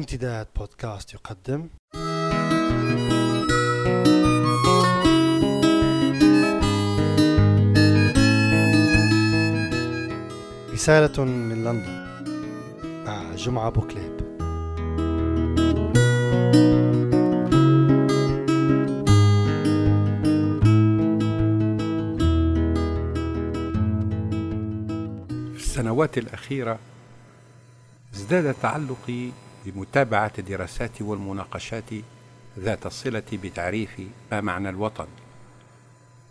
امتداد بودكاست يقدم. رسالة من لندن. مع جمعة بوكليب. في السنوات الأخيرة ازداد تعلقي بمتابعة الدراسات والمناقشات ذات الصلة بتعريف ما معنى الوطن.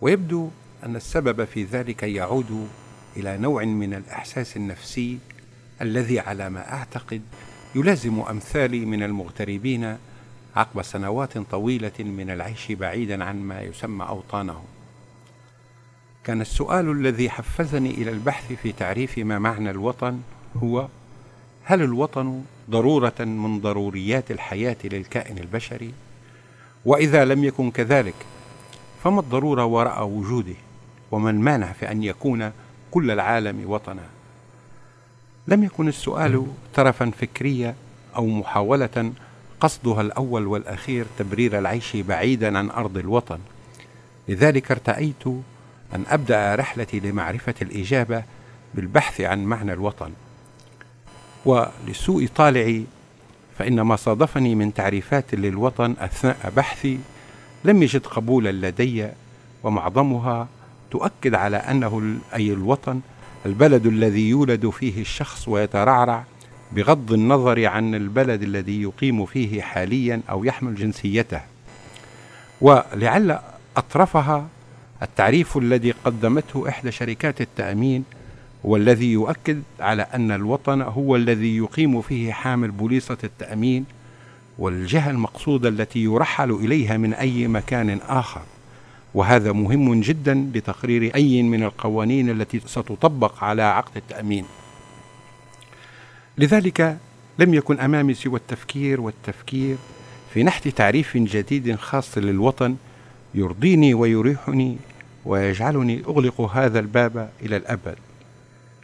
ويبدو أن السبب في ذلك يعود إلى نوع من الإحساس النفسي الذي على ما أعتقد يلازم أمثالي من المغتربين عقب سنوات طويلة من العيش بعيدا عن ما يسمى أوطانهم. كان السؤال الذي حفزني إلى البحث في تعريف ما معنى الوطن هو هل الوطن ضرورة من ضروريات الحياة للكائن البشري؟ وإذا لم يكن كذلك فما الضرورة وراء وجوده؟ وما المانع في أن يكون كل العالم وطنا؟ لم يكن السؤال ترفا فكريا أو محاولة قصدها الأول والأخير تبرير العيش بعيدا عن أرض الوطن. لذلك ارتأيت أن أبدأ رحلتي لمعرفة الإجابة بالبحث عن معنى الوطن. ولسوء طالعي فإن ما صادفني من تعريفات للوطن أثناء بحثي لم يجد قبولا لدي ومعظمها تؤكد على أنه أي الوطن البلد الذي يولد فيه الشخص ويترعرع بغض النظر عن البلد الذي يقيم فيه حاليا أو يحمل جنسيته. ولعل أطرفها التعريف الذي قدمته إحدى شركات التأمين والذي يؤكد على أن الوطن هو الذي يقيم فيه حامل بوليصة التأمين والجهة المقصودة التي يرحل إليها من أي مكان آخر. وهذا مهم جدا لتقرير أي من القوانين التي ستطبق على عقد التأمين. لذلك لم يكن أمامي سوى التفكير والتفكير في نحت تعريف جديد خاص للوطن يرضيني ويريحني ويجعلني أغلق هذا الباب إلى الأبد.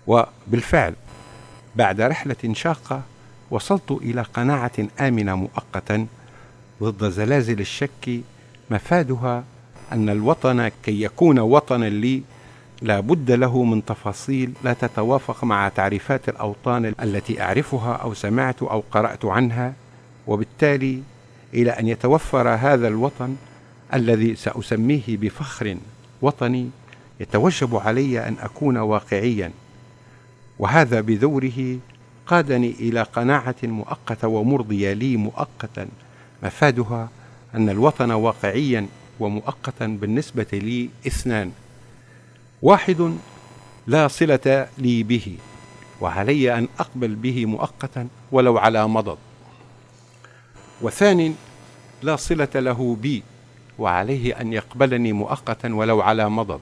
وبالفعل بعد رحلة شاقة وصلت إلى قناعة آمنة مؤقتا ضد زلازل الشك مفادها أن الوطن كي يكون وطنا لي لا بد له من تفاصيل لا تتوافق مع تعريفات الأوطان التي أعرفها أو سمعت أو قرأت عنها وبالتالي إلى أن يتوفر هذا الوطن الذي سأسميه بفخر وطني يتوجب علي أن أكون واقعيا. وهذا بدوره قادني إلى قناعة مؤقتة ومرضيه لي مؤقتا. مفادها أن الوطن واقعيا ومؤقتا بالنسبة لي اثنان. واحد لا صلة لي به وعلي أن أقبل به مؤقتا ولو على مضض. وثان لا صلة له بي وعليه أن يقبلني مؤقتا ولو على مضض.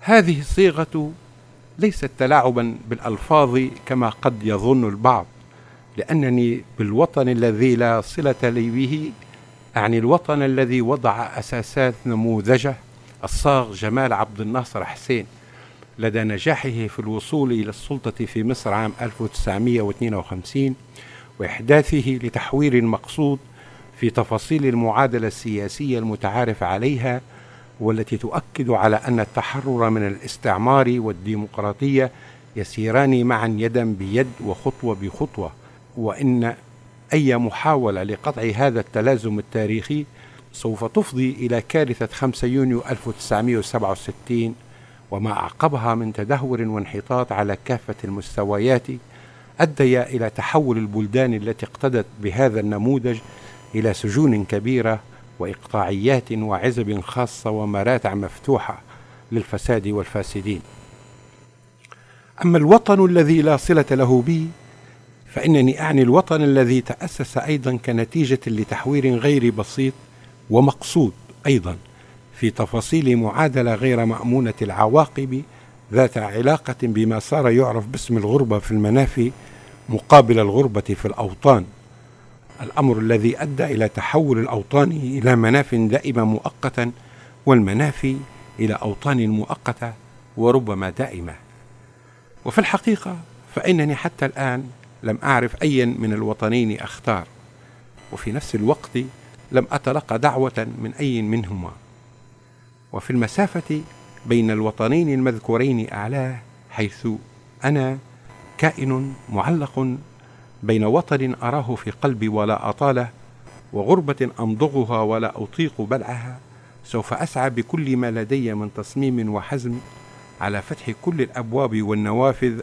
هذه صيغه ليست تلاعبا بالألفاظ كما قد يظن البعض لأنني بالوطن الذي لا صلة لي به اعني الوطن الذي وضع أساسات نموذجه الصاغ جمال عبد الناصر حسين لدى نجاحه في الوصول إلى السلطة في مصر عام 1952 وإحداثه لتحوير مقصود في تفاصيل المعادلة السياسية المتعارف عليها والتي تؤكد على أن التحرر من الاستعمار والديمقراطية يسيران معا يدا بيد وخطوة بخطوة وإن أي محاولة لقطع هذا التلازم التاريخي سوف تفضي إلى كارثة 5 يونيو 1967 وما أعقبها من تدهور وانحطاط على كافة المستويات أدي إلى تحول البلدان التي اقتدت بهذا النموذج إلى سجون كبيرة وإقطاعيات وعزب خاصة ومراتع مفتوحة للفساد والفاسدين. أما الوطن الذي لا صلة له بي فإنني أعني الوطن الذي تأسس أيضا كنتيجة لتحوير غير بسيط ومقصود أيضا في تفاصيل معادلة غير مأمونة العواقب ذات علاقة بما صار يعرف باسم الغربة في المنافي مقابل الغربة في الأوطان. الأمر الذي أدى إلى تحول الأوطان إلى مناف دائمة مؤقتا والمنافي إلى أوطان مؤقتة وربما دائمة. وفي الحقيقة فإنني حتى الآن لم أعرف أيا من الوطنين أختار وفي نفس الوقت لم أتلقى دعوة من أي منهما. وفي المسافة بين الوطنين المذكورين أعلاه حيث أنا كائن معلق بين وطن أراه في قلبي ولا أطاله وغربة أمضغها ولا أطيق بلعها سوف أسعى بكل ما لدي من تصميم وحزم على فتح كل الأبواب والنوافذ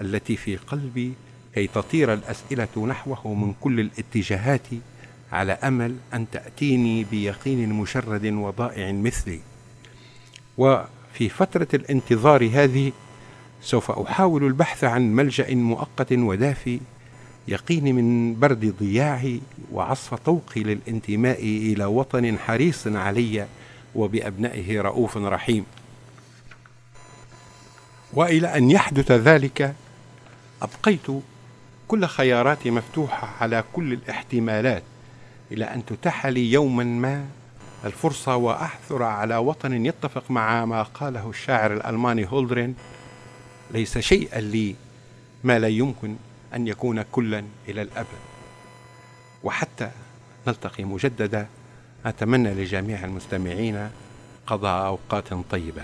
التي في قلبي كي تطير الأسئلة نحوه من كل الاتجاهات على أمل أن تأتيني بيقين مشرد وضائع مثلي. وفي فترة الانتظار هذه سوف أحاول البحث عن ملجأ مؤقت ودافي يقيني من برد ضياعي وعصف طوقي للانتماء إلى وطن حريص علي وبأبنائه رؤوف رحيم. وإلى أن يحدث ذلك أبقيت كل خياراتي مفتوحة على كل الاحتمالات إلى أن تتاح لي يوما ما الفرصة وأحثر على وطن يتفق مع ما قاله الشاعر الألماني هولدرين ليس شيئا لي ما لا يمكن أن يكون كلا إلى الابد وحتى نلتقي مجددا. أتمنى لجميع المستمعين قضاء أوقات طيبة.